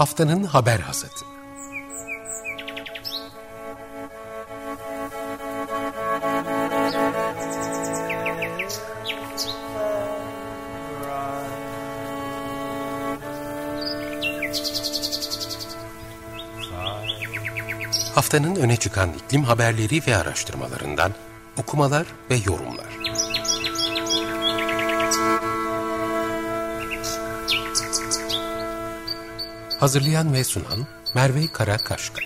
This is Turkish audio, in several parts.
Haftanın haber hasatı. Haftanın öne çıkan iklim haberleri ve araştırmalarından okumalar ve yorumlar. Hazırlayan ve sunan Merve Karakaşka.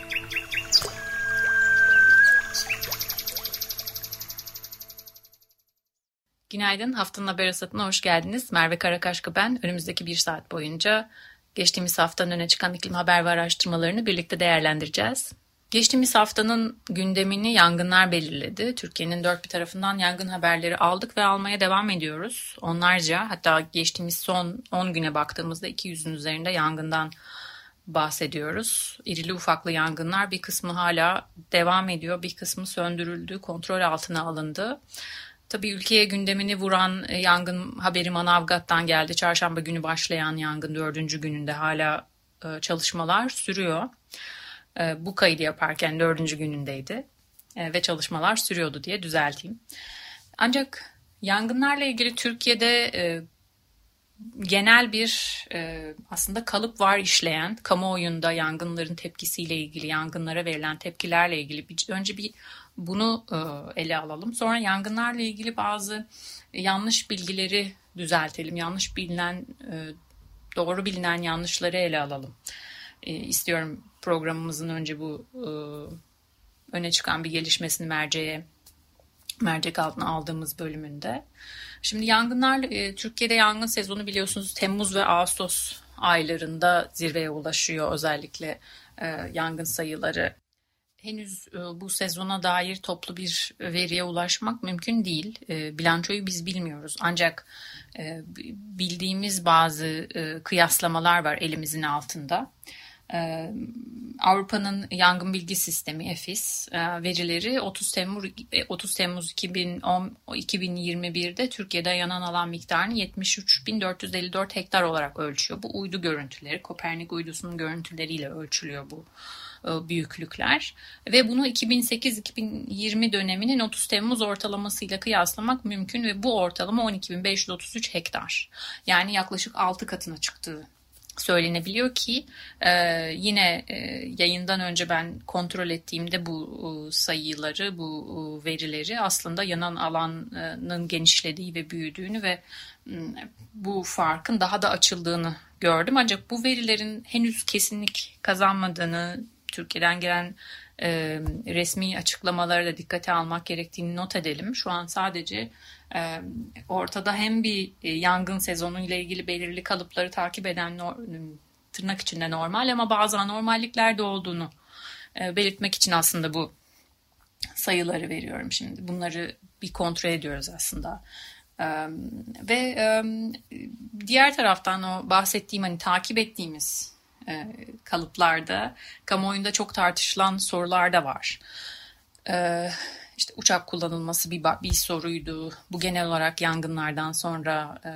Günaydın, haftanın haber asatına hoş geldiniz. Merve Karakaşka ben. Önümüzdeki bir saat boyunca geçtiğimiz haftanın öne çıkan iklim haber ve araştırmalarını birlikte değerlendireceğiz. Geçtiğimiz haftanın gündemini yangınlar belirledi. Türkiye'nin dört bir tarafından yangın haberleri aldık ve almaya devam ediyoruz. Onlarca hatta geçtiğimiz son 10 güne baktığımızda 200'ün üzerinde yangından bahsediyoruz. İrili ufaklı yangınlar bir kısmı hala devam ediyor, bir kısmı söndürüldü, kontrol altına alındı. Tabii ülkeye gündemini vuran e, yangın haberi Manavgat'tan geldi. Çarşamba günü başlayan yangın dördüncü gününde hala e, çalışmalar sürüyor. E, bu kaydı yaparken dördüncü günündeydi ve çalışmalar sürüyordu diye düzelteyim. Ancak yangınlarla ilgili Türkiye'de genel bir e, aslında kalıp var işleyen kamuoyunda yangınların tepkisiyle ilgili yangınlara verilen tepkilerle ilgili bir, önce bir bunu e, ele alalım. Sonra yangınlarla ilgili bazı yanlış bilgileri düzeltelim. Yanlış bilinen e, doğru bilinen yanlışları ele alalım. E, istiyorum programımızın önce bu e, öne çıkan bir gelişmesini merceğe mercek altına aldığımız bölümünde. Şimdi yangınlar, e, Türkiye'de yangın sezonu biliyorsunuz Temmuz ve Ağustos aylarında zirveye ulaşıyor özellikle e, yangın sayıları. Henüz e, bu sezona dair toplu bir veriye ulaşmak mümkün değil. Bilançoyu biz bilmiyoruz. Ancak bildiğimiz bazı kıyaslamalar var elimizin altında. Ee, Avrupa'nın yangın bilgi sistemi EFIS e, verileri 30 Temmuz 30 e, Temmuz 2010 2021'de Türkiye'de yanan alan miktarını 73.454 hektar olarak ölçüyor. Bu uydu görüntüleri, Kopernik uydusunun görüntüleriyle ölçülüyor bu e, büyüklükler ve bunu 2008-2020 döneminin 30 Temmuz ortalamasıyla kıyaslamak mümkün ve bu ortalama 12.533 hektar. Yani yaklaşık 6 katına çıktığı söylenebiliyor ki e, yine e, yayından önce ben kontrol ettiğimde bu e, sayıları, bu verileri aslında yanan alanın genişlediği ve büyüdüğünü ve bu farkın daha da açıldığını gördüm. Ancak bu verilerin henüz kesinlik kazanmadığını, Türkiye'den gelen e, resmi açıklamaları da dikkate almak gerektiğini not edelim. Şu an sadece e, ortada hem bir e, yangın sezonu ile ilgili belirli kalıpları takip eden tırnak içinde normal ama bazı anormallikler de olduğunu e, belirtmek için aslında bu sayıları veriyorum şimdi. Bunları bir kontrol ediyoruz aslında. Ee, ve e, diğer taraftan o bahsettiğim hani takip ettiğimiz e, kalıplarda kamuoyunda çok tartışılan sorular da var. E, işte uçak kullanılması bir, bir soruydu. Bu genel olarak yangınlardan sonra e,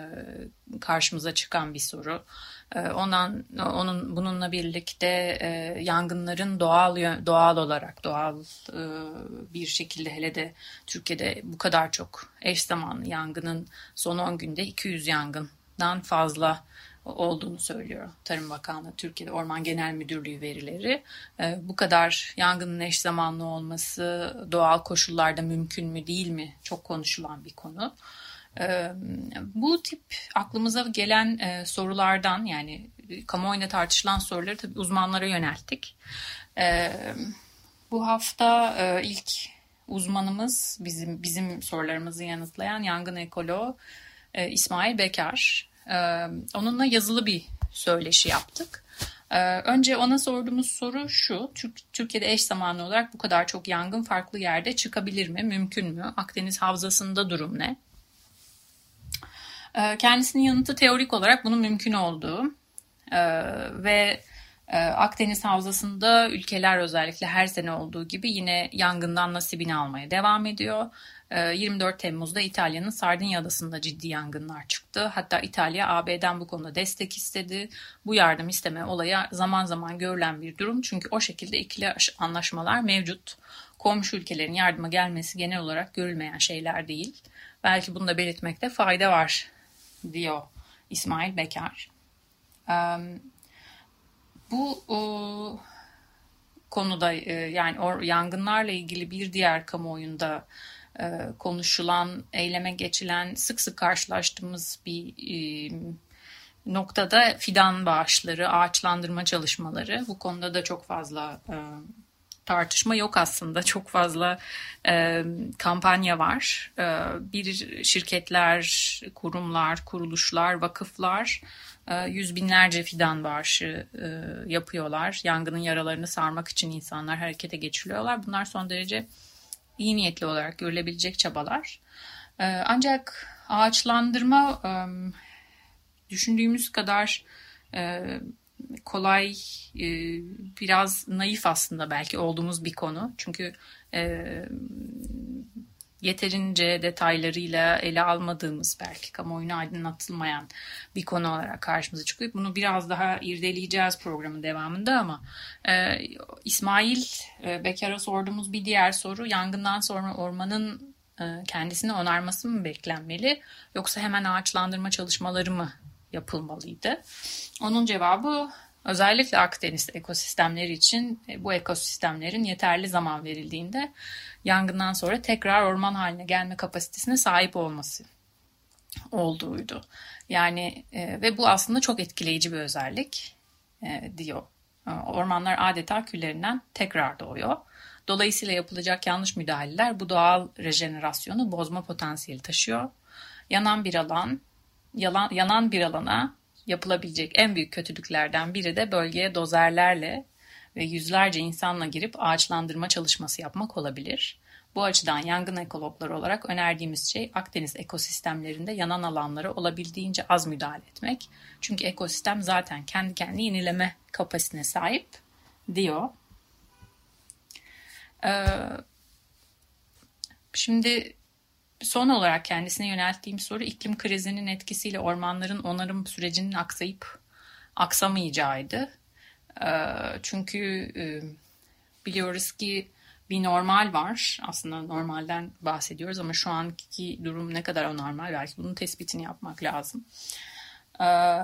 karşımıza çıkan bir soru. E, ondan onun bununla birlikte e, yangınların doğal doğal olarak doğal e, bir şekilde hele de Türkiye'de bu kadar çok eş zamanlı yangının son 10 günde 200 yangından fazla olduğunu söylüyor Tarım Bakanlığı, Türkiye'de Orman Genel Müdürlüğü verileri. Ee, bu kadar yangının eş zamanlı olması doğal koşullarda mümkün mü değil mi çok konuşulan bir konu. Ee, bu tip aklımıza gelen e, sorulardan yani kamuoyunda tartışılan soruları tabii uzmanlara yönelttik. Ee, bu hafta e, ilk uzmanımız bizim bizim sorularımızı yanıtlayan yangın ekoloğu e, İsmail Bekar. Onunla yazılı bir söyleşi yaptık. Önce ona sorduğumuz soru şu, Türkiye'de eş zamanlı olarak bu kadar çok yangın farklı yerde çıkabilir mi, mümkün mü? Akdeniz Havzası'nda durum ne? Kendisinin yanıtı teorik olarak bunun mümkün olduğu ve Akdeniz Havzası'nda ülkeler özellikle her sene olduğu gibi yine yangından nasibini almaya devam ediyor. 24 ee, Temmuz'da İtalya'nın Sardinya adasında ciddi yangınlar çıktı. Hatta İtalya AB'den bu konuda destek istedi. Bu yardım isteme olayı zaman zaman görülen bir durum. Çünkü o şekilde ikili anlaşmalar mevcut. Komşu ülkelerin yardıma gelmesi genel olarak görülmeyen şeyler değil. Belki bunu da belirtmekte fayda var diyor İsmail Bekar. Bu konuda e, yani yangınlarla ilgili bir diğer kamuoyunda konuşulan, eyleme geçilen, sık sık karşılaştığımız bir e, noktada fidan bağışları, ağaçlandırma çalışmaları. Bu konuda da çok fazla e, tartışma yok aslında. Çok fazla e, kampanya var. E, bir şirketler, kurumlar, kuruluşlar, vakıflar e, yüz binlerce fidan bağışı e, yapıyorlar. Yangının yaralarını sarmak için insanlar harekete geçiriyorlar. Bunlar son derece iyi niyetli olarak görülebilecek çabalar. Ee, ancak ağaçlandırma düşündüğümüz kadar e, kolay, e, biraz naif aslında belki olduğumuz bir konu. Çünkü e, yeterince detaylarıyla ele almadığımız belki kamuoyuna aydınlatılmayan bir konu olarak karşımıza çıkıyor. Bunu biraz daha irdeleyeceğiz programın devamında ama e, İsmail e, Bekar'a sorduğumuz bir diğer soru yangından sonra ormanın e, kendisini onarması mı beklenmeli yoksa hemen ağaçlandırma çalışmaları mı yapılmalıydı? Onun cevabı Özellikle Akdeniz ekosistemleri için e, bu ekosistemlerin yeterli zaman verildiğinde yangından sonra tekrar orman haline gelme kapasitesine sahip olması olduğuydu. Yani e, ve bu aslında çok etkileyici bir özellik e, diyor. E, ormanlar adeta küllerinden tekrar doğuyor. Dolayısıyla yapılacak yanlış müdahaleler bu doğal rejenerasyonu bozma potansiyeli taşıyor. Yanan bir alan, yalan, yanan bir alana yapılabilecek en büyük kötülüklerden biri de bölgeye dozerlerle ve yüzlerce insanla girip ağaçlandırma çalışması yapmak olabilir. Bu açıdan yangın ekologları olarak önerdiğimiz şey Akdeniz ekosistemlerinde yanan alanlara olabildiğince az müdahale etmek. Çünkü ekosistem zaten kendi kendini yenileme kapasitesine sahip diyor. Ee, şimdi Son olarak kendisine yönelttiğim soru iklim krizinin etkisiyle ormanların onarım sürecinin aksayıp aksamayacağıydı. Ee, çünkü e, biliyoruz ki bir normal var. Aslında normalden bahsediyoruz ama şu anki durum ne kadar anormal belki bunun tespitini yapmak lazım. Ee,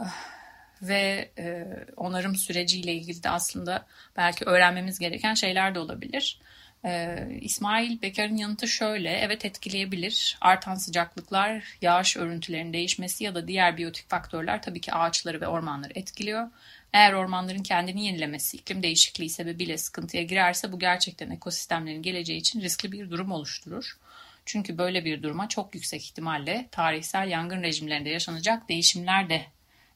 ve e, onarım süreciyle ilgili de aslında belki öğrenmemiz gereken şeyler de olabilir. Ee, İsmail Bekar'ın yanıtı şöyle, evet etkileyebilir. Artan sıcaklıklar, yağış örüntülerinin değişmesi ya da diğer biyotik faktörler tabii ki ağaçları ve ormanları etkiliyor. Eğer ormanların kendini yenilemesi, iklim değişikliği sebebiyle sıkıntıya girerse bu gerçekten ekosistemlerin geleceği için riskli bir durum oluşturur. Çünkü böyle bir duruma çok yüksek ihtimalle tarihsel yangın rejimlerinde yaşanacak değişimler de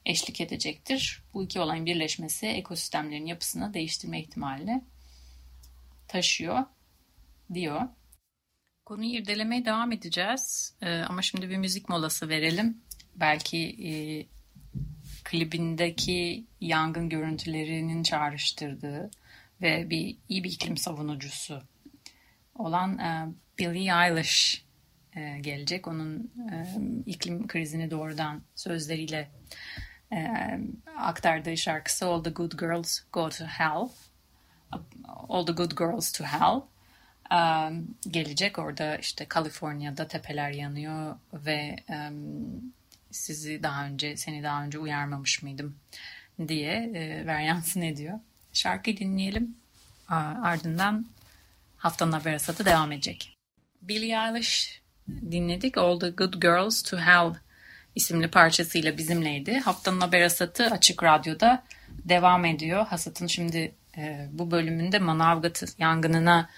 eşlik edecektir. Bu iki olayın birleşmesi ekosistemlerin yapısını değiştirme ihtimalini taşıyor diyor. Konuyu irdelemeye devam edeceğiz. Ee, ama şimdi bir müzik molası verelim. Belki e, klibindeki yangın görüntülerinin çağrıştırdığı ve bir iyi bir iklim savunucusu olan e, Billie Eilish e, gelecek. Onun e, iklim krizini doğrudan sözleriyle e, aktardığı şarkısı All the Good Girls Go to Hell. All the Good Girls to Hell gelecek. Orada işte Kaliforniya'da tepeler yanıyor ve sizi daha önce, seni daha önce uyarmamış mıydım diye e, veryansın ediyor. Şarkıyı dinleyelim. Ardından haftanın haber asatı devam edecek. Billie Eilish dinledik. All the Good Girls to Hell isimli parçasıyla bizimleydi. Haftanın haber asatı Açık Radyo'da devam ediyor. Hasat'ın şimdi e, bu bölümünde Manavgat yangınına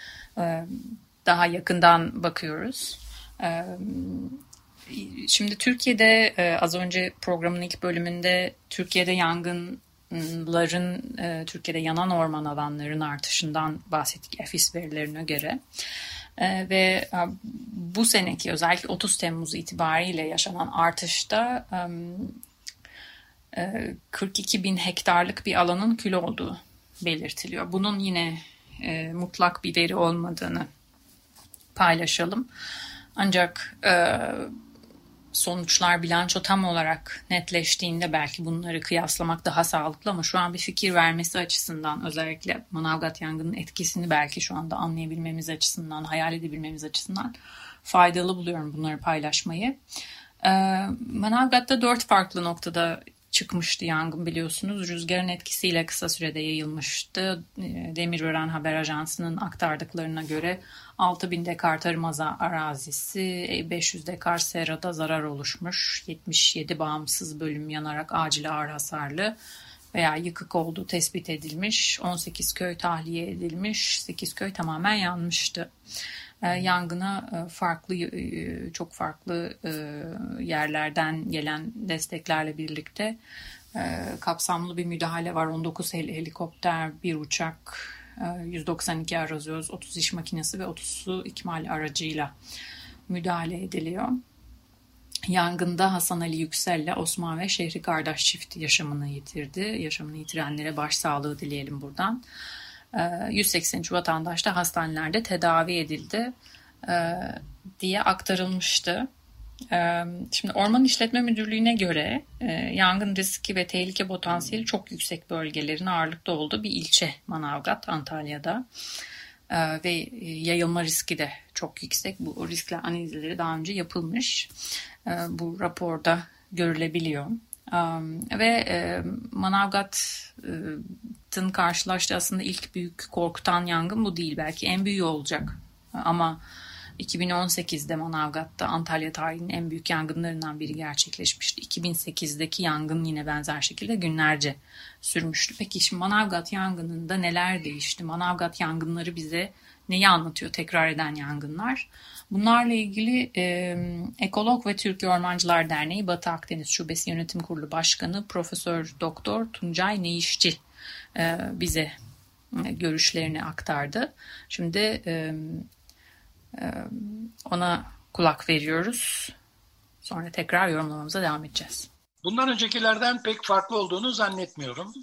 daha yakından bakıyoruz. E, şimdi Türkiye'de e, az önce programın ilk bölümünde Türkiye'de yangınların, e, Türkiye'de yanan orman alanlarının artışından bahsettik EFİS verilerine göre. Ee, ve e, bu seneki özellikle 30 Temmuz itibariyle yaşanan artışta e, 42 bin hektarlık bir alanın kül olduğu belirtiliyor. Bunun yine e, mutlak bir veri olmadığını paylaşalım. Ancak e, sonuçlar bilanço tam olarak netleştiğinde belki bunları kıyaslamak daha sağlıklı ama şu an bir fikir vermesi açısından özellikle Manavgat yangının etkisini belki şu anda anlayabilmemiz açısından, hayal edebilmemiz açısından faydalı buluyorum bunları paylaşmayı. Ee, Manavgat'ta dört farklı noktada çıkmıştı yangın biliyorsunuz. Rüzgarın etkisiyle kısa sürede yayılmıştı. Ee, Demirören Haber Ajansı'nın aktardıklarına göre 6000 dekar tarım arazisi, 500 dekar serada zarar oluşmuş. 77 bağımsız bölüm yanarak acil ağır hasarlı veya yıkık olduğu tespit edilmiş. 18 köy tahliye edilmiş. 8 köy tamamen yanmıştı. Ee, yangına e, farklı e, çok farklı e, yerlerden gelen desteklerle birlikte kapsamlı bir müdahale var. 19 helikopter, bir uçak, 192 arazöz, 30 iş makinesi ve 30 su ikmal aracıyla müdahale ediliyor. Yangında Hasan Ali Yüksel'le Osman ve Şehri kardeş çifti yaşamını yitirdi. Yaşamını yitirenlere başsağlığı dileyelim buradan. 183 ee, vatandaş da hastanelerde tedavi edildi e, diye aktarılmıştı. Ee, şimdi Orman İşletme Müdürlüğü'ne göre e, yangın riski ve tehlike potansiyeli çok yüksek bölgelerin ağırlıkta olduğu bir ilçe Manavgat, Antalya'da. Ee, ve yayılma riski de çok yüksek. Bu riskler analizleri daha önce yapılmış. Bu raporda görülebiliyor. Ve e, Manavgat'ın karşılaştığı aslında ilk büyük korkutan yangın bu değil. Belki en büyüğü olacak. Ama 2018'de Manavgat'ta Antalya tarihinin en büyük yangınlarından biri gerçekleşmişti. 2008'deki yangın yine benzer şekilde günlerce sürmüştü. Peki şimdi Manavgat yangınında neler değişti? Manavgat yangınları bize neyi anlatıyor tekrar eden yangınlar? Bunlarla ilgili e, Ekolog ve Türkiye Ormancılar Derneği Batı Akdeniz Şubesi Yönetim Kurulu Başkanı Profesör Doktor Tuncay Neyişçi bize e, görüşlerini aktardı. Şimdi e, e, ona kulak veriyoruz. Sonra tekrar yorumlamamıza devam edeceğiz. Bundan öncekilerden pek farklı olduğunu zannetmiyorum.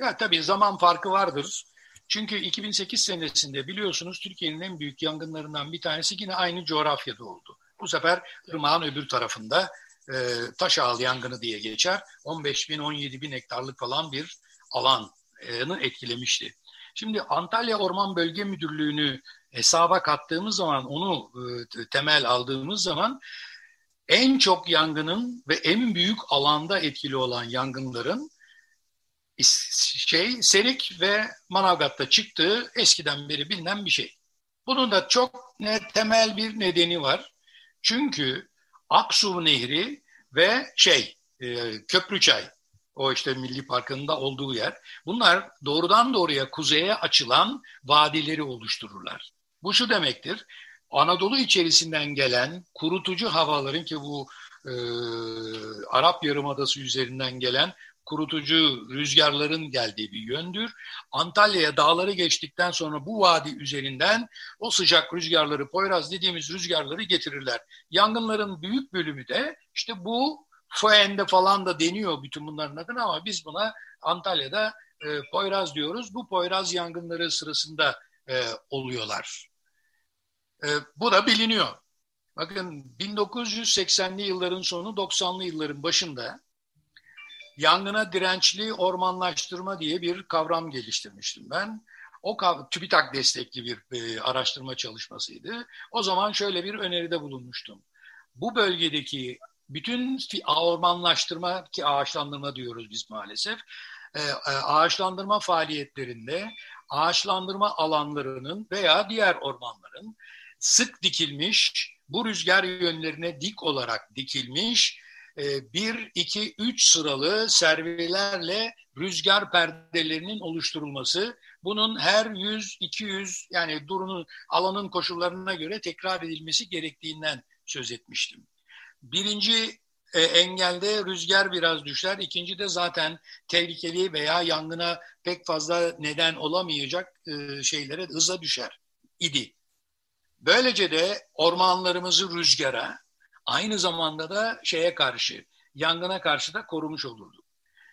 Ya tabii zaman farkı vardır. Çünkü 2008 senesinde biliyorsunuz Türkiye'nin en büyük yangınlarından bir tanesi yine aynı coğrafyada oldu. Bu sefer ırmağın öbür tarafında e, Taşağıl yangını diye geçer. 15 bin 17 bin hektarlık falan bir alanı etkilemişti. Şimdi Antalya Orman Bölge Müdürlüğü'nü hesaba kattığımız zaman, onu e, temel aldığımız zaman en çok yangının ve en büyük alanda etkili olan yangınların şey Serik ve Manavgat'ta çıktığı eskiden beri bilinen bir şey. Bunun da çok ne, temel bir nedeni var. Çünkü Aksu Nehri ve şey e, Köprüçay o işte Milli Parkı'nın da olduğu yer. Bunlar doğrudan doğruya kuzeye açılan vadileri oluştururlar. Bu şu demektir. Anadolu içerisinden gelen kurutucu havaların ki bu e, Arap Yarımadası üzerinden gelen kurutucu rüzgarların geldiği bir yöndür. Antalya'ya dağları geçtikten sonra bu vadi üzerinden o sıcak rüzgarları, Poyraz dediğimiz rüzgarları getirirler. Yangınların büyük bölümü de işte bu Foen'de falan da deniyor bütün bunların adına ama biz buna Antalya'da e, Poyraz diyoruz. Bu Poyraz yangınları sırasında e, oluyorlar. E, bu da biliniyor. Bakın 1980'li yılların sonu 90'lı yılların başında yangına dirençli ormanlaştırma diye bir kavram geliştirmiştim ben. O TÜBİTAK destekli bir e, araştırma çalışmasıydı. O zaman şöyle bir öneride bulunmuştum. Bu bölgedeki bütün ormanlaştırma ki ağaçlandırma diyoruz biz maalesef. E, e, ağaçlandırma faaliyetlerinde ağaçlandırma alanlarının veya diğer ormanların sık dikilmiş, bu rüzgar yönlerine dik olarak dikilmiş e, bir, iki, üç sıralı servilerle rüzgar perdelerinin oluşturulması. Bunun her 100, 200 yani durunun alanın koşullarına göre tekrar edilmesi gerektiğinden söz etmiştim. Birinci e, engelde rüzgar biraz düşer. İkinci de zaten tehlikeli veya yangına pek fazla neden olamayacak e, şeylere hıza düşer idi. Böylece de ormanlarımızı rüzgara, aynı zamanda da şeye karşı, yangına karşı da korumuş olurduk.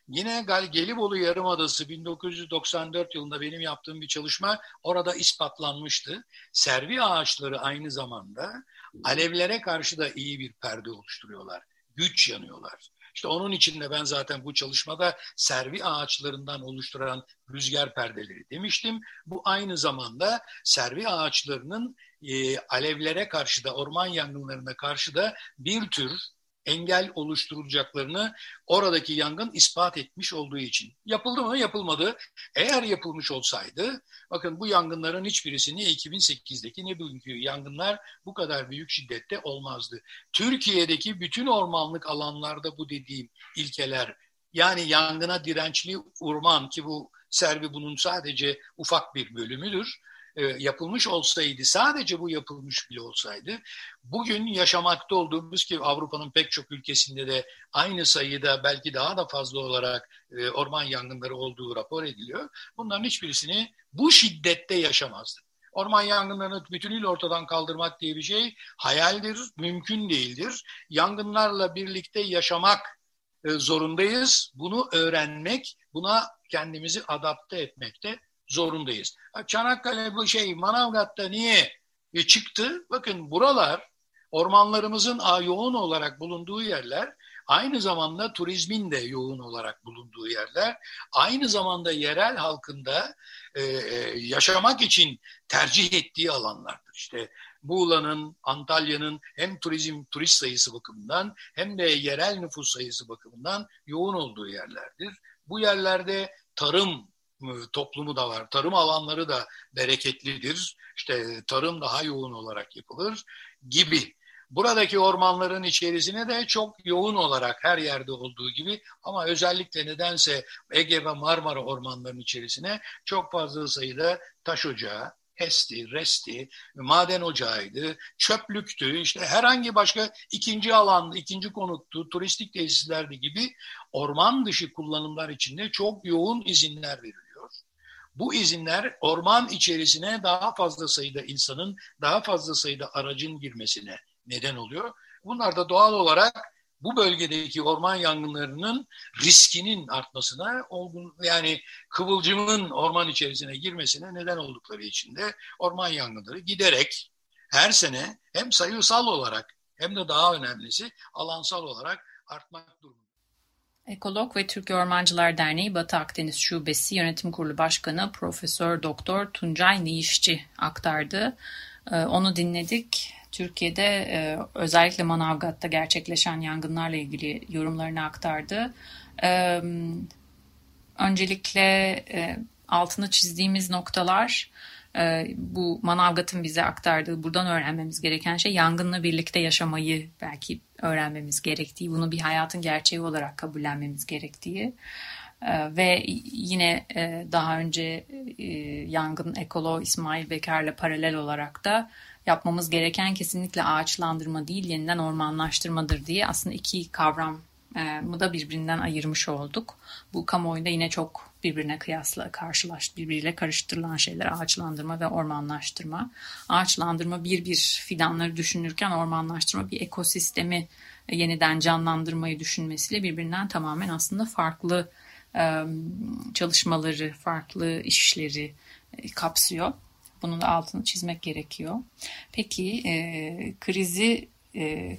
Yine Gelibolu Yarımadası 1994 yılında benim yaptığım bir çalışma orada ispatlanmıştı. Servi ağaçları aynı zamanda alevlere karşı da iyi bir perde oluşturuyorlar. Güç yanıyorlar. İşte onun için de ben zaten bu çalışmada servi ağaçlarından oluşturan rüzgar perdeleri demiştim. Bu aynı zamanda servi ağaçlarının e, alevlere karşı da orman yangınlarına karşı da bir tür engel oluşturulacaklarını oradaki yangın ispat etmiş olduğu için. Yapıldı mı? Yapılmadı. Eğer yapılmış olsaydı, bakın bu yangınların hiçbirisi ne 2008'deki ne bugünkü yangınlar bu kadar büyük şiddette olmazdı. Türkiye'deki bütün ormanlık alanlarda bu dediğim ilkeler, yani yangına dirençli orman ki bu Servi bunun sadece ufak bir bölümüdür yapılmış olsaydı, sadece bu yapılmış bile olsaydı, bugün yaşamakta olduğumuz ki Avrupa'nın pek çok ülkesinde de aynı sayıda belki daha da fazla olarak e, orman yangınları olduğu rapor ediliyor. Bunların hiçbirisini bu şiddette yaşamazdı. Orman yangınlarını bütünüyle ortadan kaldırmak diye bir şey hayaldir, mümkün değildir. Yangınlarla birlikte yaşamak e, zorundayız. Bunu öğrenmek, buna kendimizi adapte etmekte zorundayız. Çanakkale bu şey Manavgat'ta niye e, çıktı? Bakın buralar ormanlarımızın yoğun olarak bulunduğu yerler, aynı zamanda turizmin de yoğun olarak bulunduğu yerler, aynı zamanda yerel halkında e, e, yaşamak için tercih ettiği alanlardır. İşte Muğla'nın, Antalya'nın hem turizm turist sayısı bakımından hem de yerel nüfus sayısı bakımından yoğun olduğu yerlerdir. Bu yerlerde tarım toplumu da var. Tarım alanları da bereketlidir. İşte tarım daha yoğun olarak yapılır gibi. Buradaki ormanların içerisine de çok yoğun olarak her yerde olduğu gibi ama özellikle nedense Ege ve Marmara ormanlarının içerisine çok fazla sayıda taş ocağı, HES'ti, RES'ti, maden ocağıydı, çöplüktü, işte herhangi başka ikinci alan, ikinci konuttu, turistik tesislerdi gibi orman dışı kullanımlar içinde çok yoğun izinler veriliyor. Bu izinler orman içerisine daha fazla sayıda insanın, daha fazla sayıda aracın girmesine neden oluyor. Bunlar da doğal olarak bu bölgedeki orman yangınlarının riskinin artmasına, yani kıvılcımın orman içerisine girmesine neden oldukları için de orman yangınları giderek her sene hem sayısal olarak hem de daha önemlisi alansal olarak artmak durumunda. Ekolog ve Türkiye Ormancılar Derneği Batı Akdeniz Şubesi Yönetim Kurulu Başkanı Profesör Doktor Tuncay Niyişçi aktardı. Ee, onu dinledik. Türkiye'de e, özellikle Manavgat'ta gerçekleşen yangınlarla ilgili yorumlarını aktardı. Ee, öncelikle e, altını çizdiğimiz noktalar bu Manavgat'ın bize aktardığı buradan öğrenmemiz gereken şey yangınla birlikte yaşamayı belki öğrenmemiz gerektiği, bunu bir hayatın gerçeği olarak kabullenmemiz gerektiği ee, ve yine e, daha önce e, yangın ekolo İsmail Beker'le paralel olarak da yapmamız gereken kesinlikle ağaçlandırma değil yeniden ormanlaştırmadır diye aslında iki kavram mı da birbirinden ayırmış olduk. Bu kamuoyunda yine çok birbirine kıyasla karşılaş, birbiriyle karıştırılan şeyler ağaçlandırma ve ormanlaştırma. Ağaçlandırma bir bir fidanları düşünürken ormanlaştırma bir ekosistemi yeniden canlandırmayı düşünmesiyle birbirinden tamamen aslında farklı çalışmaları, farklı işleri kapsıyor. Bunun da altını çizmek gerekiyor. Peki krizi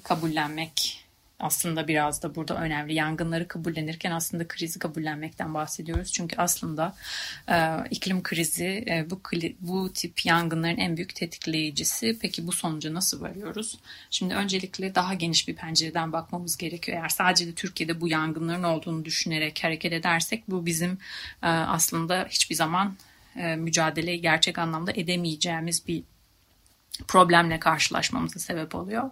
kabullenmek aslında biraz da burada önemli. Yangınları kabullenirken aslında krizi kabullenmekten bahsediyoruz. Çünkü aslında e, iklim krizi e, bu bu tip yangınların en büyük tetikleyicisi. Peki bu sonuca nasıl varıyoruz? Şimdi öncelikle daha geniş bir pencereden bakmamız gerekiyor. Eğer sadece de Türkiye'de bu yangınların olduğunu düşünerek hareket edersek bu bizim e, aslında hiçbir zaman e, mücadeleyi gerçek anlamda edemeyeceğimiz bir problemle karşılaşmamıza sebep oluyor.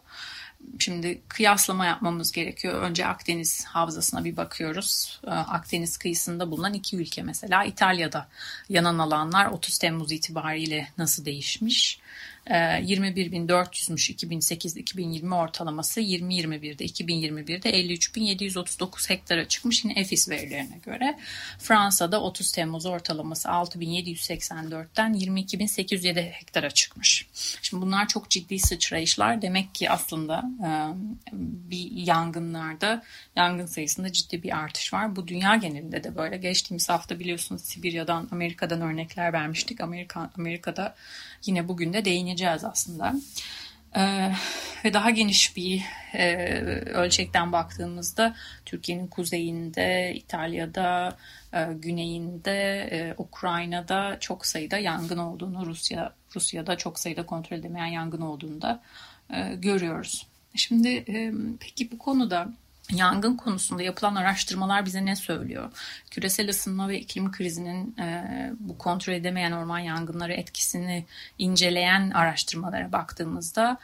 Şimdi kıyaslama yapmamız gerekiyor. Önce Akdeniz havzasına bir bakıyoruz. Ee, Akdeniz kıyısında bulunan iki ülke mesela İtalya'da yanan alanlar 30 Temmuz itibariyle nasıl değişmiş? 21.400'müş 2008-2020 ortalaması 2021'de 2021'de 53.739 hektara çıkmış yine EFIS verilerine göre. Fransa'da 30 Temmuz ortalaması 6.784'ten 22.807 hektara çıkmış. Şimdi bunlar çok ciddi sıçrayışlar. Demek ki aslında e, bir yangınlarda yangın sayısında ciddi bir artış var. Bu dünya genelinde de böyle. Geçtiğimiz hafta biliyorsunuz Sibirya'dan, Amerika'dan örnekler vermiştik. Amerika, Amerika'da yine bugün de değineceğiz aslında. Ee, ve daha geniş bir e, ölçekten baktığımızda Türkiye'nin kuzeyinde, İtalya'da, e, güneyinde, e, Ukrayna'da çok sayıda yangın olduğunu, Rusya Rusya'da çok sayıda kontrol edemeyen yangın olduğunu da görüyoruz. Şimdi peki bu konuda Yangın konusunda yapılan araştırmalar bize ne söylüyor? Küresel ısınma ve iklim krizinin e, bu kontrol edemeyen orman yangınları etkisini inceleyen araştırmalara baktığımızda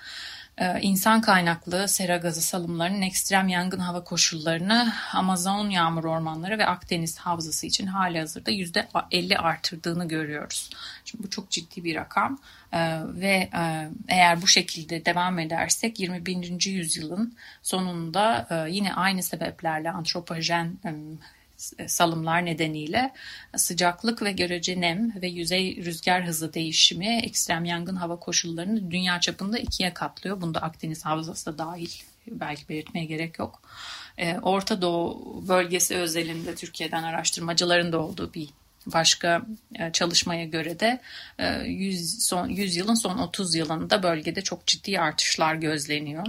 insan kaynaklı sera gazı salımlarının ekstrem yangın hava koşullarını Amazon yağmur ormanları ve Akdeniz havzası için hali hazırda %50 artırdığını görüyoruz. Şimdi bu çok ciddi bir rakam e, ve e, eğer bu şekilde devam edersek 21. yüzyılın sonunda yine aynı sebeplerle antropojen e, salımlar nedeniyle sıcaklık ve görece nem ve yüzey rüzgar hızı değişimi ekstrem yangın hava koşullarını dünya çapında ikiye katlıyor. Bunda Akdeniz Havzası da dahil belki belirtmeye gerek yok. E, Orta Doğu bölgesi özelinde Türkiye'den araştırmacıların da olduğu bir başka e, çalışmaya göre de 100, son, 100 yılın son 30 yılında bölgede çok ciddi artışlar gözleniyor.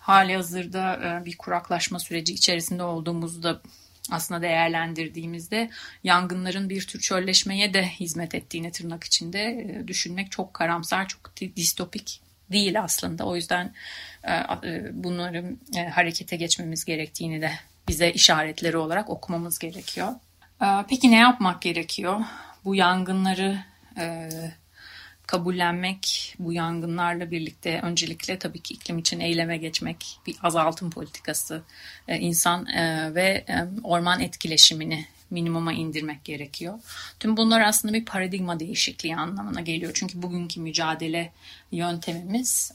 Hali hazırda bir kuraklaşma süreci içerisinde olduğumuzda aslında değerlendirdiğimizde yangınların bir tür çölleşmeye de hizmet ettiğini tırnak içinde e, düşünmek çok karamsar, çok distopik değil aslında. O yüzden e, e, bunları harekete geçmemiz gerektiğini de bize işaretleri olarak okumamız gerekiyor. Peki ne yapmak gerekiyor? Bu yangınları kabullenmek, bu yangınlarla birlikte öncelikle tabii ki iklim için eyleme geçmek, bir azaltım politikası, e, insan e, ve e, orman etkileşimini minimuma indirmek gerekiyor. Tüm bunlar aslında bir paradigma değişikliği anlamına geliyor. Çünkü bugünkü mücadele yöntemimiz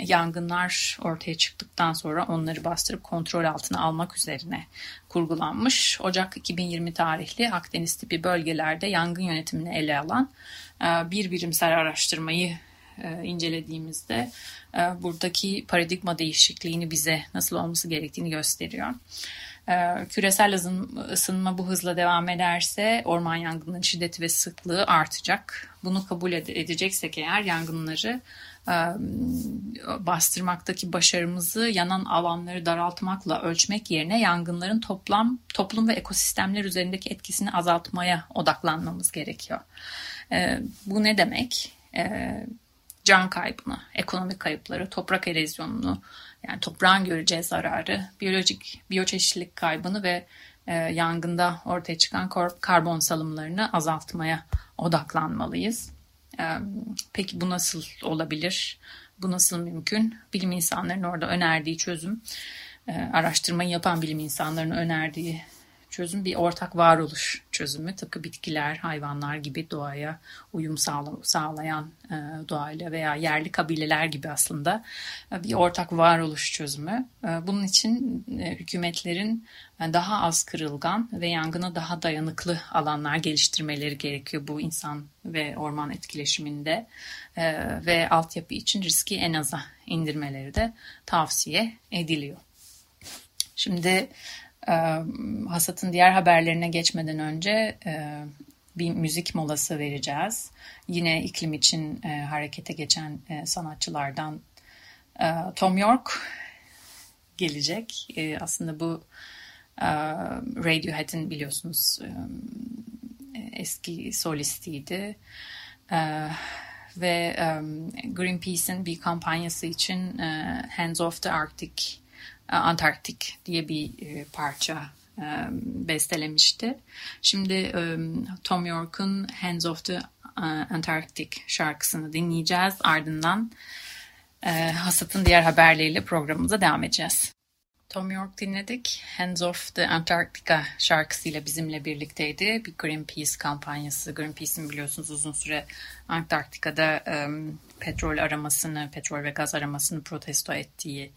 yangınlar ortaya çıktıktan sonra onları bastırıp kontrol altına almak üzerine kurgulanmış. Ocak 2020 tarihli Akdeniz tipi bölgelerde yangın yönetimini ele alan bir birimsel araştırmayı incelediğimizde buradaki paradigma değişikliğini bize nasıl olması gerektiğini gösteriyor. Küresel ısınma bu hızla devam ederse orman yangınının şiddeti ve sıklığı artacak. Bunu kabul edeceksek eğer yangınları e, bastırmaktaki başarımızı yanan alanları daraltmakla ölçmek yerine yangınların toplam toplum ve ekosistemler üzerindeki etkisini azaltmaya odaklanmamız gerekiyor. Ee, bu ne demek? Ee, can kaybını, ekonomik kayıpları, toprak erozyonunu, yani toprağın göreceği zararı, biyolojik biyoçeşitlilik kaybını ve e, yangında ortaya çıkan karbon salımlarını azaltmaya odaklanmalıyız. E, peki bu nasıl olabilir? Bu nasıl mümkün? Bilim insanlarının orada önerdiği çözüm, e, araştırmayı yapan bilim insanlarının önerdiği çözüm bir ortak varoluş çözümü. Tıpkı bitkiler, hayvanlar gibi doğaya uyum sağlayan e, doğayla veya yerli kabileler gibi aslında e, bir ortak varoluş çözümü. E, bunun için hükümetlerin daha az kırılgan ve yangına daha dayanıklı alanlar geliştirmeleri gerekiyor bu insan ve orman etkileşiminde ve altyapı için riski en aza indirmeleri de tavsiye ediliyor. Şimdi hasatın diğer haberlerine geçmeden önce bir müzik molası vereceğiz. Yine iklim için harekete geçen sanatçılardan Tom York gelecek. Aslında bu Radiohead'in biliyorsunuz eski solistiydi. Ve Greenpeace'in bir kampanyası için Hands Off the Arctic Antarktik diye bir e, parça e, bestelemişti. Şimdi Tom York'un Hands of the Antarctic şarkısını dinleyeceğiz. Ardından Hasat'ın diğer haberleriyle programımıza devam edeceğiz. Tom York dinledik. Hands Off the Antarctica şarkısıyla bizimle birlikteydi. Bir Greenpeace kampanyası. Greenpeace'in biliyorsunuz uzun süre Antarktika'da um, petrol aramasını, petrol ve gaz aramasını protesto ettiği e,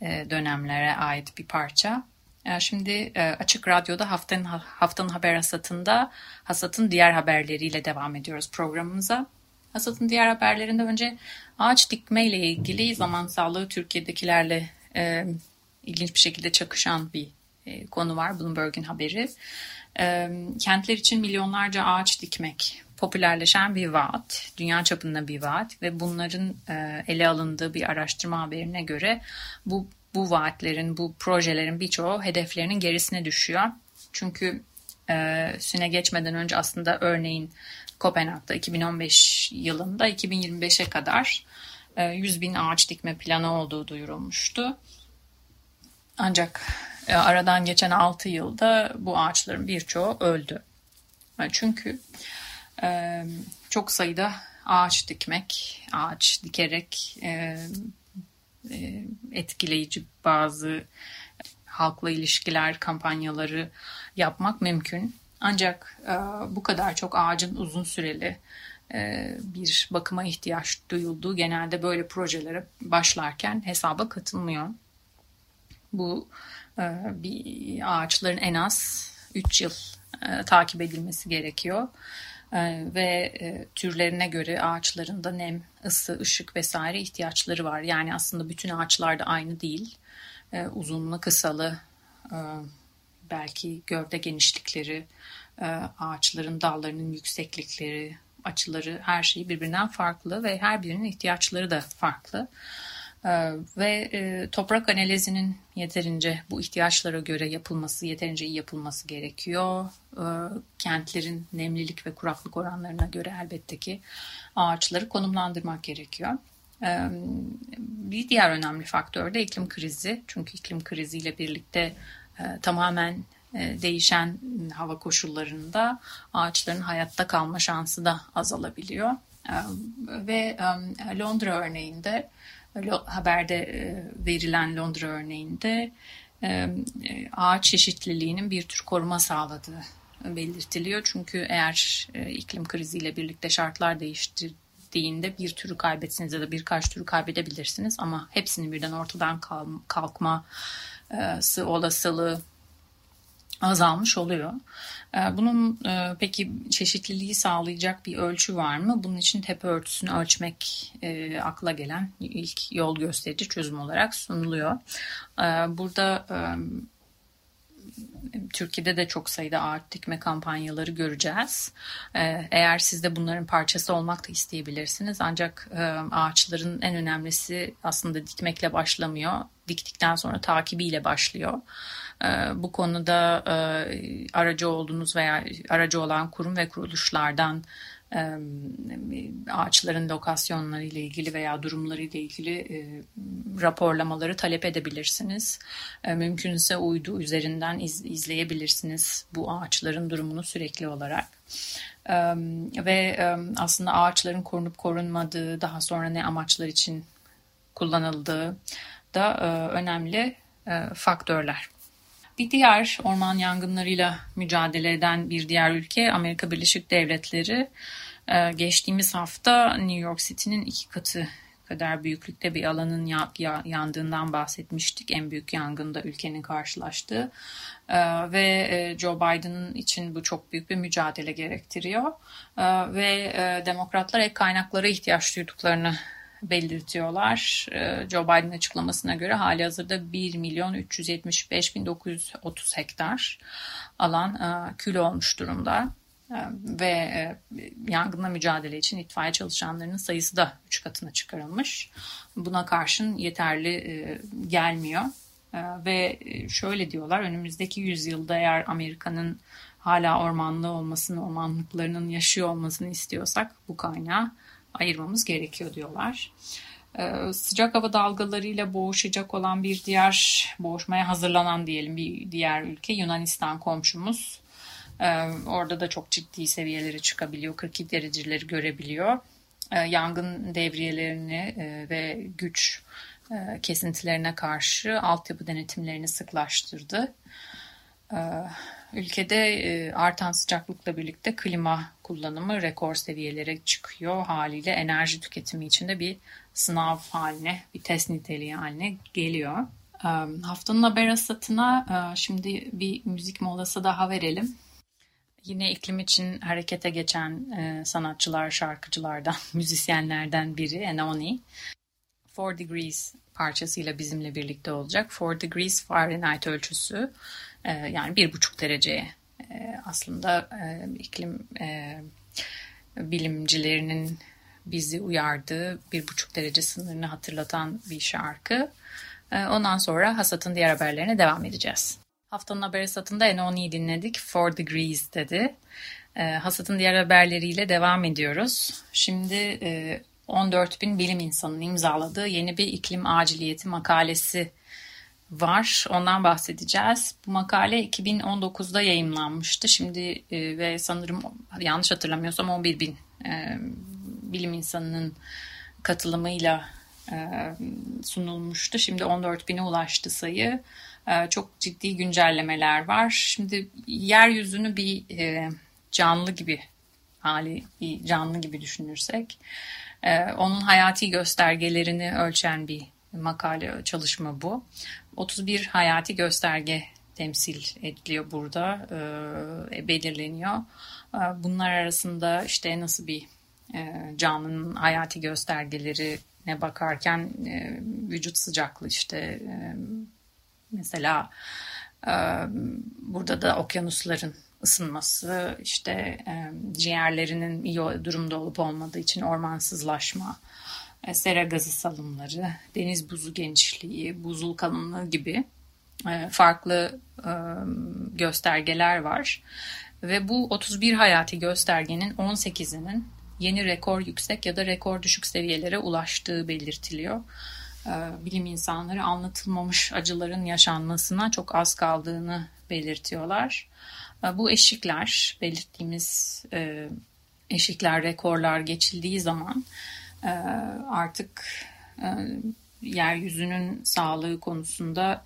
dönemlere ait bir parça. E, şimdi e, Açık Radyo'da haftanın, haftanın haber hasatında hasatın diğer haberleriyle devam ediyoruz programımıza. Hasatın diğer haberlerinde önce ağaç dikme ile ilgili zaman sağlığı Türkiye'dekilerle e, ilginç bir şekilde çakışan bir e, konu var. Bloomberg'in haberi. E, kentler için milyonlarca ağaç dikmek popülerleşen bir vaat. Dünya çapında bir vaat ve bunların e, ele alındığı bir araştırma haberine göre bu bu vaatlerin, bu projelerin birçoğu hedeflerinin gerisine düşüyor. Çünkü e, süne geçmeden önce aslında örneğin Kopenhag'da 2015 yılında 2025'e kadar 100 bin ağaç dikme planı olduğu duyurulmuştu. Ancak e, aradan geçen 6 yılda bu ağaçların birçoğu öldü. E, çünkü e, çok sayıda ağaç dikmek, ağaç dikerek etkileyici bazı halkla ilişkiler kampanyaları yapmak mümkün. Ancak bu kadar çok ağacın uzun süreli bir bakıma ihtiyaç duyulduğu genelde böyle projelere başlarken hesaba katılmıyor. Bu e, bir ağaçların en az 3 yıl e, takip edilmesi gerekiyor. E, ve türlerine göre ağaçların da nem, ısı, ışık vesaire ihtiyaçları var. Yani aslında bütün ağaçlar da aynı değil. Uzunlu, kısalı, belki gövde genişlikleri, ağaçların dallarının yükseklikleri, açıları her şeyi birbirinden farklı ve her birinin ihtiyaçları da farklı. Ee, ve e, toprak analizinin yeterince bu ihtiyaçlara göre yapılması, yeterince iyi yapılması gerekiyor. Ee, kentlerin nemlilik ve kuraklık oranlarına göre elbette ki ağaçları konumlandırmak gerekiyor. Ee, bir diğer önemli faktör de iklim krizi. Çünkü iklim kriziyle birlikte e, tamamen e, değişen hava koşullarında ağaçların hayatta kalma şansı da azalabiliyor. Ve Londra örneğinde haberde e, verilen Londra örneğinde e, ağaç çeşitliliğinin bir tür koruma sağladığı belirtiliyor. Çünkü eğer e, iklim kriziyle birlikte şartlar değiştirdiğinde bir türü kaybetsiniz ya da birkaç türü kaybedebilirsiniz ama hepsinin birden ortadan kalkması olasılığı azalmış oluyor. Ee, bunun e, peki çeşitliliği sağlayacak bir ölçü var mı? Bunun için tepe örtüsünü ölçmek e, akla gelen ilk yol gösterici çözüm olarak sunuluyor. Ee, burada e, Türkiye'de de çok sayıda ağaç dikme kampanyaları göreceğiz. Ee, eğer siz de bunların parçası olmak da isteyebilirsiniz. Ancak ağaçların en önemlisi aslında dikmekle başlamıyor. Diktikten sonra takibiyle başlıyor. Ee, bu konuda e, aracı olduğunuz veya aracı olan kurum ve kuruluşlardan e, ağaçların lokasyonları ile ilgili veya durumları ile ilgili e, raporlamaları talep edebilirsiniz. Mümkünse uydu üzerinden izleyebilirsiniz bu ağaçların durumunu sürekli olarak. Ve aslında ağaçların korunup korunmadığı, daha sonra ne amaçlar için kullanıldığı da önemli faktörler. Bir diğer orman yangınlarıyla mücadele eden bir diğer ülke Amerika Birleşik Devletleri. Ee, geçtiğimiz hafta New York City'nin iki katı kadar büyüklükte bir alanın yandığından bahsetmiştik. En büyük yangında ülkenin karşılaştığı ve e, Joe Biden için bu çok büyük bir mücadele gerektiriyor ve e, demokratlar ek kaynaklara ihtiyaç duyduklarını belirtiyorlar. Ee, Joe Biden açıklamasına göre hali hazırda 1 milyon 375 bin 930 hektar alan e, kül olmuş durumda. E, ve e, yangınla mücadele için itfaiye çalışanlarının sayısı da 3 katına çıkarılmış. Buna karşın yeterli gelmiyor. Ve şöyle diyorlar önümüzdeki yüzyılda eğer Amerika'nın hala ormanlı olmasını, ormanlıklarının yaşıyor olmasını istiyorsak bu kaynağı ayırmamız gerekiyor diyorlar. Ee, sıcak hava dalgalarıyla boğuşacak olan bir diğer, boğuşmaya hazırlanan diyelim bir diğer ülke Yunanistan komşumuz. Ee, orada da çok ciddi seviyeleri çıkabiliyor, 42 dereceleri görebiliyor. Ee, yangın devriyelerini e, ve güç e, kesintilerine karşı altyapı denetimlerini sıklaştırdı. E, ülkede e, artan sıcaklıkla birlikte klima kullanımı rekor seviyelere çıkıyor. Haliyle enerji tüketimi içinde bir sınav haline, bir test niteliği haline geliyor. Haftanın haber asatına şimdi bir müzik molası daha verelim. Yine iklim için harekete geçen sanatçılar, şarkıcılardan, müzisyenlerden biri Enoni. Four Degrees parçasıyla bizimle birlikte olacak. Four Degrees Fahrenheit ölçüsü yani bir buçuk dereceye aslında iklim bilimcilerinin bizi uyardığı bir buçuk derece sınırını hatırlatan bir şarkı. Ee, ondan sonra Hasat'ın diğer haberlerine devam edeceğiz. Haftanın haber Hasat'ında Enoni'yi dinledik. Four Degrees dedi. Ee, Hasat'ın diğer haberleriyle devam ediyoruz. Şimdi 14 e, bin bilim insanının imzaladığı yeni bir iklim aciliyeti makalesi var. Ondan bahsedeceğiz. Bu makale 2019'da yayımlanmıştı. Şimdi e, ve sanırım yanlış hatırlamıyorsam 11 bin e, bilim insanının katılımıyla e, sunulmuştu. Şimdi 14 bine ulaştı sayı. E, çok ciddi güncellemeler var. Şimdi yeryüzünü bir e, canlı gibi hali bir canlı gibi düşünürsek onun hayati göstergelerini ölçen bir makale çalışma bu. 31 hayati gösterge temsil ediliyor burada, e, belirleniyor. E, bunlar arasında işte nasıl bir e, canlının hayati göstergelerine bakarken e, vücut sıcaklığı işte e, mesela e, burada da okyanusların ısınması işte e, ciğerlerinin iyi durumda olup olmadığı için ormansızlaşma sera gazı salımları deniz buzu genişliği buzul kalınlığı gibi e, farklı e, göstergeler var ve bu 31 hayati göstergenin 18'inin yeni rekor yüksek ya da rekor düşük seviyelere ulaştığı belirtiliyor. Bilim insanları anlatılmamış acıların yaşanmasına çok az kaldığını belirtiyorlar. Bu eşikler, belirttiğimiz e, eşikler, rekorlar geçildiği zaman e, artık e, yeryüzünün sağlığı konusunda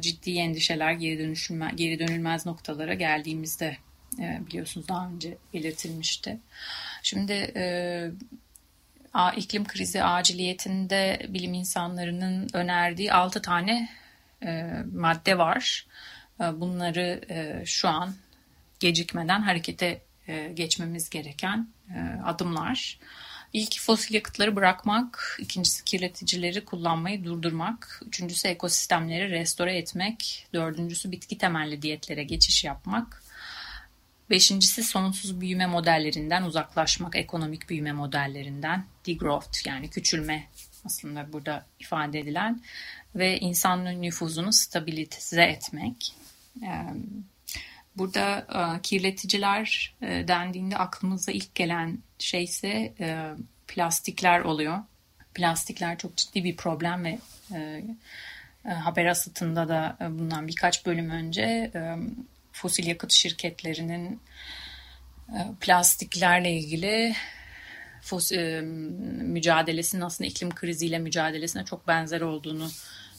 ciddi endişeler, geri, dönüşülme, geri dönülmez noktalara geldiğimizde biliyorsunuz daha önce belirtilmişti. Şimdi e, iklim krizi aciliyetinde bilim insanlarının önerdiği 6 tane e, madde var. E, bunları e, şu an gecikmeden harekete e, geçmemiz gereken e, adımlar. İlk fosil yakıtları bırakmak, ikincisi kirleticileri kullanmayı durdurmak, üçüncüsü ekosistemleri restore etmek, dördüncüsü bitki temelli diyetlere geçiş yapmak, Beşincisi sonsuz büyüme modellerinden uzaklaşmak, ekonomik büyüme modellerinden, degrowth yani küçülme aslında burada ifade edilen ve insanın nüfuzunu stabilize etmek. Burada kirleticiler dendiğinde aklımıza ilk gelen şey ise plastikler oluyor. Plastikler çok ciddi bir problem ve haber asıtında da bundan birkaç bölüm önce fosil yakıt şirketlerinin e, plastiklerle ilgili fosil, e, mücadelesinin aslında iklim kriziyle mücadelesine çok benzer olduğunu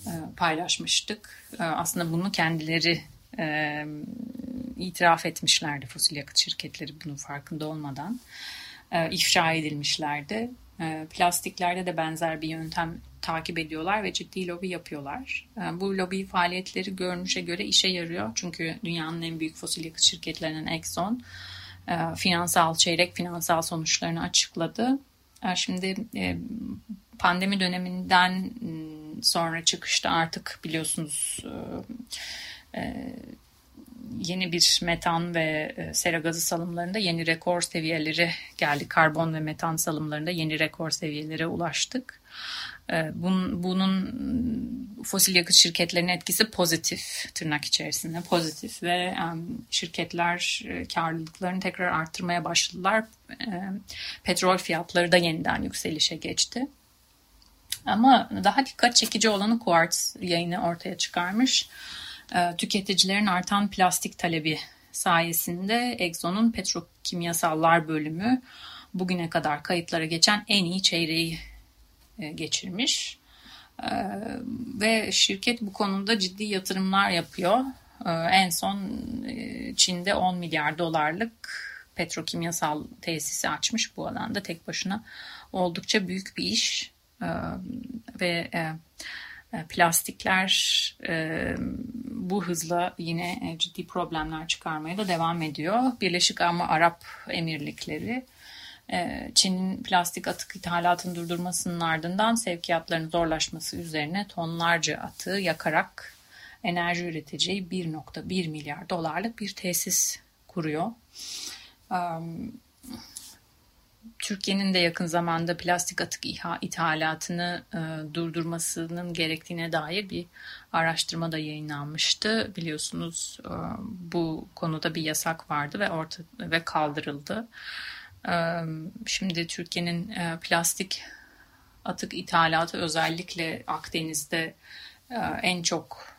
e, paylaşmıştık. Aslında bunu kendileri itiraf etmişlerdi fosil yakıt şirketleri bunun farkında olmadan. İfşa edilmişlerdi. Plastiklerde de benzer bir yöntem takip ediyorlar ve ciddi lobi yapıyorlar. Ee, bu lobi faaliyetleri görünüşe göre işe yarıyor. Çünkü dünyanın en büyük fosil yakıt şirketlerinden Exxon e, finansal çeyrek finansal sonuçlarını açıkladı. Şimdi e, pandemi döneminden sonra çıkışta artık biliyorsunuz e, yeni bir metan ve sera gazı salımlarında yeni rekor seviyeleri geldi. Karbon ve metan salımlarında yeni rekor seviyelere ulaştık. Ee, bunun, bunun fosil yakıt şirketlerinin etkisi pozitif tırnak içerisinde pozitif ve şirketler e, karlılıklarını tekrar arttırmaya başladılar. Petrol fiyatları da yeniden yükselişe geçti. Ama daha dikkat çekici olanı Quartz yayını ortaya çıkarmış. Ee, tüketicilerin artan plastik talebi sayesinde Exxon'un petrokimyasallar bölümü bugüne kadar kayıtlara geçen en iyi çeyreği e, geçirmiş. ve şirket bu konuda ciddi yatırımlar yapıyor. En son Çin'de 10 milyar dolarlık petrokimyasal tesisi açmış bu alanda tek başına. Oldukça büyük bir iş ve plastikler bu hızla yine ciddi problemler çıkarmaya da devam ediyor. Birleşik Arap Emirlikleri ee, Çin'in plastik atık ithalatını durdurmasının ardından sevkiyatlarının zorlaşması üzerine tonlarca atığı yakarak enerji üreteceği 1.1 milyar dolarlık bir tesis kuruyor. Türkiye'nin de yakın zamanda plastik atık ithalatını e, durdurmasının gerektiğine dair bir araştırma da yayınlanmıştı. Biliyorsunuz e, bu konuda bir yasak vardı ve orta ve kaldırıldı. Şimdi Türkiye'nin plastik atık ithalatı özellikle Akdeniz'de en çok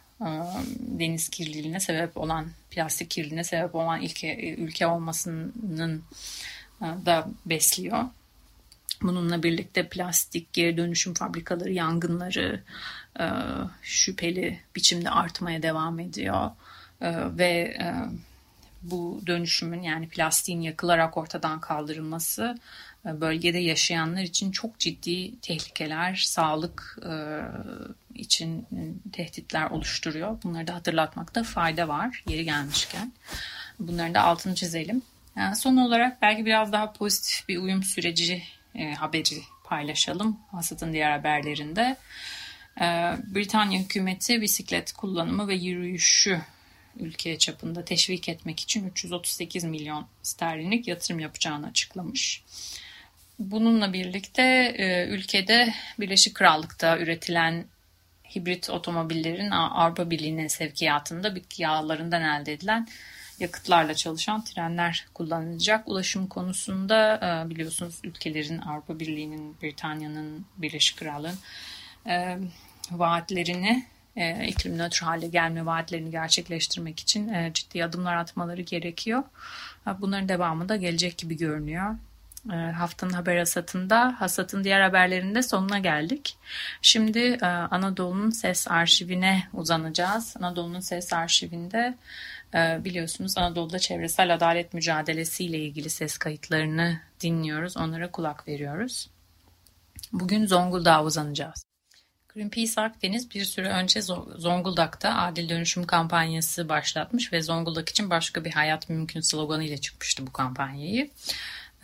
deniz kirliliğine sebep olan, plastik kirliliğine sebep olan ülke, ülke olmasının da besliyor. Bununla birlikte plastik geri dönüşüm fabrikaları yangınları şüpheli biçimde artmaya devam ediyor ve bu dönüşümün yani plastiğin yakılarak ortadan kaldırılması e, bölgede yaşayanlar için çok ciddi tehlikeler, sağlık e, için tehditler oluşturuyor. Bunları da hatırlatmakta fayda var yeri gelmişken. Bunların da altını çizelim. Yani son olarak belki biraz daha pozitif bir uyum süreci e, haberi paylaşalım hasatın diğer haberlerinde. Britanya hükümeti bisiklet kullanımı ve yürüyüşü ülke çapında teşvik etmek için 338 milyon sterlinlik yatırım yapacağını açıklamış. Bununla birlikte e, ülkede Birleşik Krallık'ta üretilen hibrit otomobillerin Avrupa Birliği'nin sevkiyatında bitki yağlarından elde edilen yakıtlarla çalışan trenler kullanılacak. Ulaşım konusunda e, biliyorsunuz ülkelerin Avrupa Birliği'nin, Britanya'nın, Birleşik Krallığın e, vaatlerini e, iklim nötr hale gelme vaatlerini gerçekleştirmek için ciddi adımlar atmaları gerekiyor. Bunların devamı da gelecek gibi görünüyor. Haftanın haber hasatında, hasatın diğer haberlerinde sonuna geldik. Şimdi Anadolu'nun ses arşivine uzanacağız. Anadolu'nun ses arşivinde biliyorsunuz Anadolu'da çevresel adalet mücadelesiyle ilgili ses kayıtlarını dinliyoruz. Onlara kulak veriyoruz. Bugün Zonguldak'a uzanacağız. Greenpeace Akdeniz bir süre önce Zonguldak'ta adil dönüşüm kampanyası başlatmış ve Zonguldak için başka bir hayat mümkün sloganı ile çıkmıştı bu kampanyayı.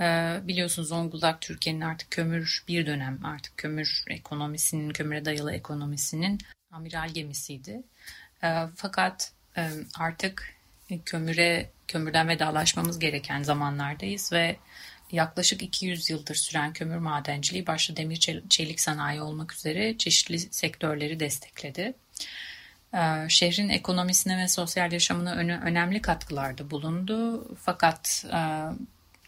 Ee, biliyorsunuz Zonguldak Türkiye'nin artık kömür bir dönem artık kömür ekonomisinin, kömüre dayalı ekonomisinin amiral gemisiydi. Ee, fakat e, artık kömüre kömürden vedalaşmamız gereken zamanlardayız ve yaklaşık 200 yıldır süren kömür madenciliği başta demir çelik sanayi olmak üzere çeşitli sektörleri destekledi. Ee, şehrin ekonomisine ve sosyal yaşamına önemli katkılarda bulundu. Fakat e,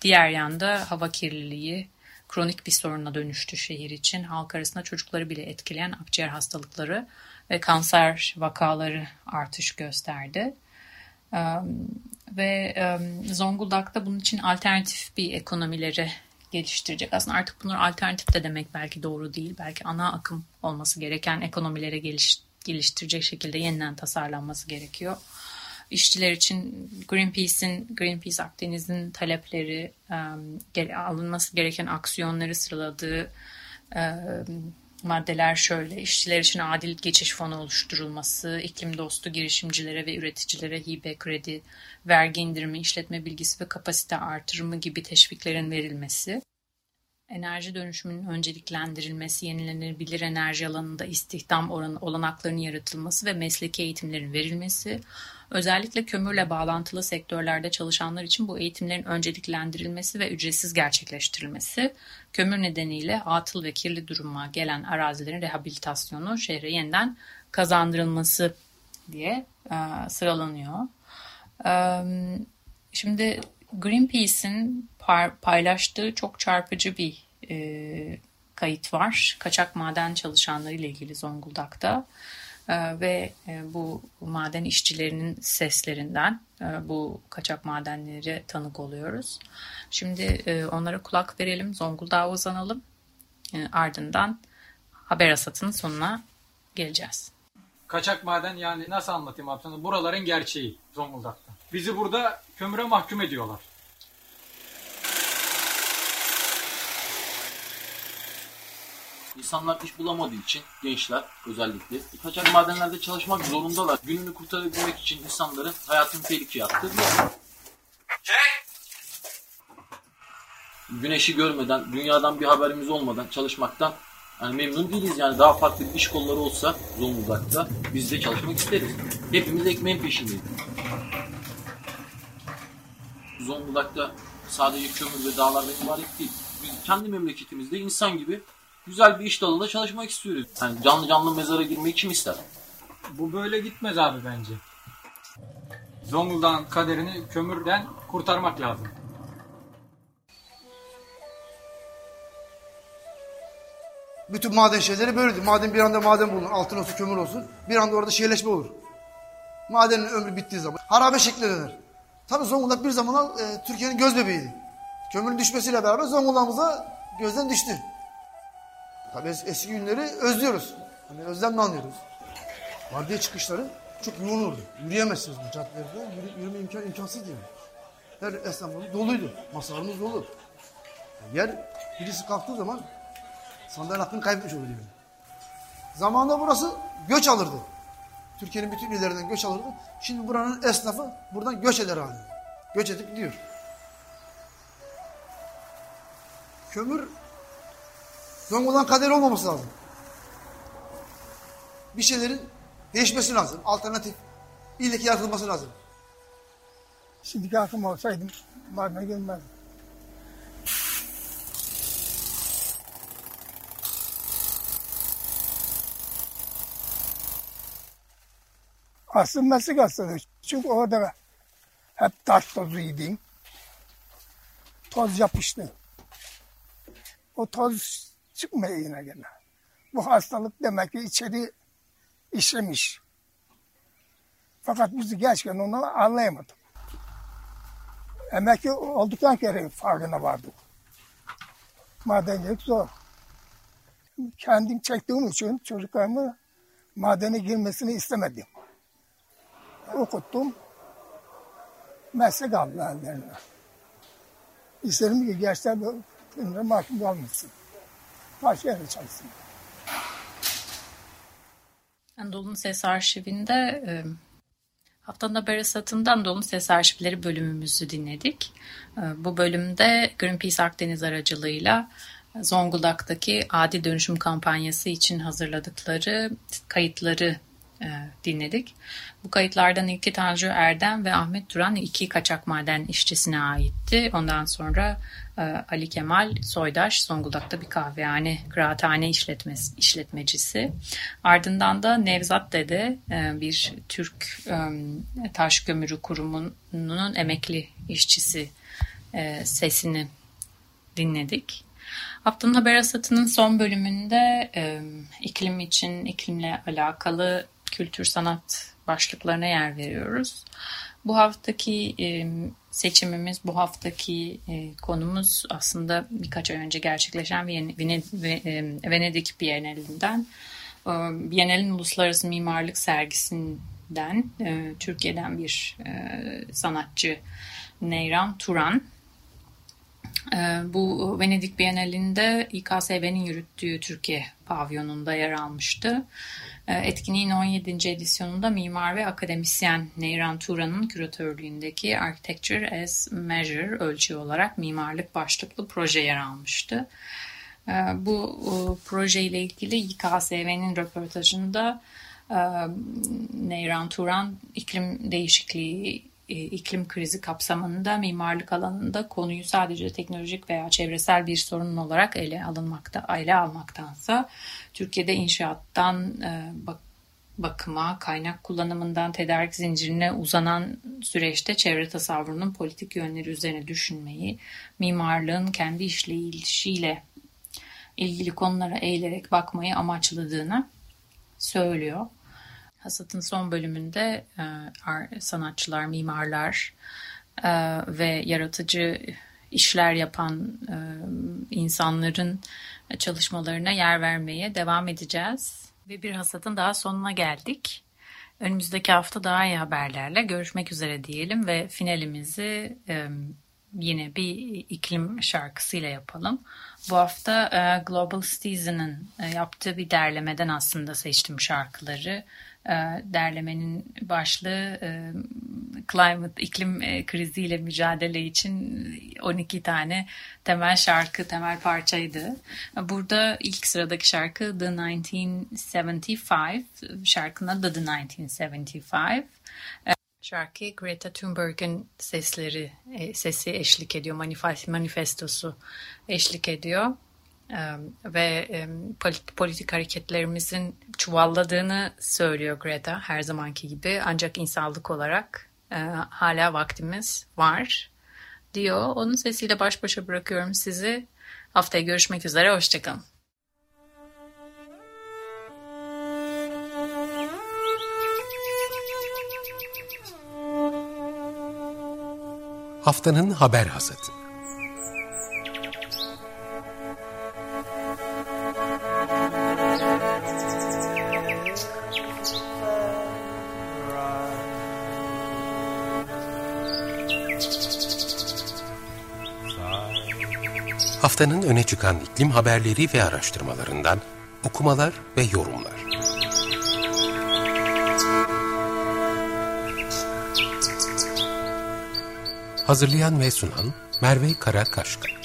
diğer yanda hava kirliliği kronik bir soruna dönüştü şehir için. Halk arasında çocukları bile etkileyen akciğer hastalıkları ve kanser vakaları artış gösterdi. Ve Zonguldak'ta bunun için alternatif bir ekonomileri geliştirecek. Aslında artık bunlar alternatif de demek belki doğru değil. Belki ana akım olması gereken ekonomilere geliş, geliştirecek şekilde yeniden tasarlanması gerekiyor. İşçiler için Greenpeace'in, Greenpeace Akdeniz'in talepleri, alınması gereken aksiyonları sıraladığı maddeler şöyle. İşçiler için adil geçiş fonu oluşturulması, iklim dostu girişimcilere ve üreticilere hibe, kredi, vergi indirimi, işletme bilgisi ve kapasite artırımı gibi teşviklerin verilmesi, enerji dönüşümünün önceliklendirilmesi, yenilenebilir enerji alanında istihdam oranı, olanaklarının yaratılması ve mesleki eğitimlerin verilmesi, özellikle kömürle bağlantılı sektörlerde çalışanlar için bu eğitimlerin önceliklendirilmesi ve ücretsiz gerçekleştirilmesi, kömür nedeniyle atıl ve kirli duruma gelen arazilerin rehabilitasyonu, şehre yeniden kazandırılması diye e, sıralanıyor. E, şimdi Greenpeace'in paylaştığı çok çarpıcı bir e, kayıt var. Kaçak maden çalışanları ile ilgili Zonguldak'ta ve e, bu maden işçilerinin seslerinden e, bu kaçak madenlere tanık oluyoruz. Şimdi e, onlara kulak verelim, Zonguldak'a uzanalım. Ardından haber asatının sonuna geleceğiz. Kaçak maden yani nasıl anlatayım abi? Buraların gerçeği Zonguldak'ta. Bizi burada kömüre mahkum ediyorlar. İnsanlar iş bulamadığı için gençler özellikle kaçak madenlerde çalışmak zorundalar. Gününü kurtarabilmek için insanların hayatını tehlikeye attırıyor. Güneşi görmeden, dünyadan bir haberimiz olmadan çalışmaktan yani memnun değiliz yani daha farklı iş kolları olsa Zonguldak'ta biz de çalışmak isteriz. Hepimiz ekmeğin peşindeyiz. Zonguldak'ta sadece kömür ve dağlardan ibaret değil. Biz kendi memleketimizde insan gibi güzel bir iş dalında çalışmak istiyoruz. Yani canlı canlı mezara girmeyi kim ister? Bu böyle gitmez abi bence. Zonguldak'ın kaderini kömürden kurtarmak lazım. Bütün maden şeyleri böyledir. Maden bir anda maden bulunur. Altın olsun, kömür olsun. Bir anda orada şehirleşme olur. Madenin ömrü bittiği zaman. Harabe şekline döner. Tabii Zonguldak bir zamanlar e, Türkiye'nin göz bebeğiydi. Kömürün düşmesiyle beraber Zonguldak'ımıza gözden düştü. Tabii es- eski günleri özlüyoruz. Hani özlemle anlıyoruz. Vardiya çıkışları çok yoğun olurdu. Yürüyemezsiniz bu caddelerde. Yürü, yürüme imkan, imkansız değil. Her esnafımız doluydu. Masalarımız dolu. Yer birisi kalktığı zaman sandalye hakkını kaybetmiş oluyor. Yani. Zamanında burası göç alırdı. Türkiye'nin bütün illerinden göç alırdı. Şimdi buranın esnafı buradan göç eder halinde. Göç edip gidiyor. Kömür Zonguldak'ın kaderi olmaması lazım. Bir şeylerin değişmesi lazım. Alternatif. İlleki yaratılması lazım. Şimdiki aklım olsaydım madene girmezdim. Asıl meslek hastalığı. Çünkü orada hep taş tozu yedin. Toz yapıştı. O toz çıkmıyor yine gene. Bu hastalık demek ki içeri işlemiş. Fakat biz gerçekten onu anlayamadık. Emekli olduktan kere farkına vardık. Madencilik zor. Kendim çektiğim için çocuklarımı madene girmesini istemedim. Okuttum. Meslek aldılar ellerine. İsterim ki gençler böyle mahkum olmasın. Başka yerde çalışsın. Anadolu'nun Ses Arşivinde e, Haftanın Haber Hasatı'ndan Anadolu'nun Ses Arşivleri bölümümüzü dinledik. E, bu bölümde Greenpeace Akdeniz aracılığıyla Zonguldak'taki adil dönüşüm kampanyası için hazırladıkları kayıtları e, dinledik. Bu kayıtlardan ilki Tanju Erdem ve Ahmet Duran iki kaçak maden işçisine aitti. Ondan sonra e, Ali Kemal Soydaş Zonguldak'ta bir kahvehane, kıraathane işletmesi, işletmecisi. Ardından da Nevzat Dede e, bir Türk Taş Kömürü Kurumu'nun emekli işçisi sesini dinledik. Haftanın Haber Hasatı'nın son bölümünde e, iklim için, iklimle alakalı kültür sanat başlıklarına yer veriyoruz. Bu haftaki e, seçimimiz, bu haftaki e, konumuz aslında birkaç ay önce gerçekleşen Venedik Bienalinden. E, Bienalin Uluslararası Mimarlık Sergisi'nden e, Türkiye'den bir e, sanatçı Neyran Turan bu Venedik Bienalinde İKSV'nin yürüttüğü Türkiye pavyonunda yer almıştı. Etkinliğin 17. edisyonunda mimar ve akademisyen Neyran Turan'ın küratörlüğündeki Architecture as Measure ölçü olarak mimarlık başlıklı proje yer almıştı. Bu proje ile ilgili İKSV'nin röportajında Neyran Turan iklim değişikliği iklim krizi kapsamında mimarlık alanında konuyu sadece teknolojik veya çevresel bir sorun olarak ele alınmakta, ele almaktansa Türkiye'de inşaattan bak, bakıma, kaynak kullanımından tedarik zincirine uzanan süreçte çevre tasavvurunun politik yönleri üzerine düşünmeyi, mimarlığın kendi işleyişiyle ilgili konulara eğilerek bakmayı amaçladığını söylüyor. Hasat'ın son bölümünde e, sanatçılar, mimarlar e, ve yaratıcı işler yapan e, insanların çalışmalarına yer vermeye devam edeceğiz. Ve bir hasatın daha sonuna geldik. Önümüzdeki hafta daha iyi haberlerle görüşmek üzere diyelim ve finalimizi yine bir iklim şarkısıyla yapalım. Bu hafta Global e, yaptığı bir derlemeden aslında seçtim şarkıları. E, derlemenin başlığı e, climate, iklim e, kriziyle mücadele için 12 tane temel şarkı, temel parçaydı. Burada ilk sıradaki şarkı The 1975, şarkının adı The 1975. Şarkı Greta Thunberg'in sesleri, sesi eşlik ediyor, manifestosu eşlik ediyor ve politik hareketlerimizin çuvalladığını söylüyor Greta her zamanki gibi ancak insanlık olarak hala vaktimiz var diyor. Onun sesiyle baş başa bırakıyorum sizi. Haftaya görüşmek üzere, hoşçakalın. Haftanın haber hazırlığı. Haftanın öne çıkan iklim haberleri ve araştırmalarından okumalar ve yorumlar. Hazırlayan ve sunan Merve Karakaşka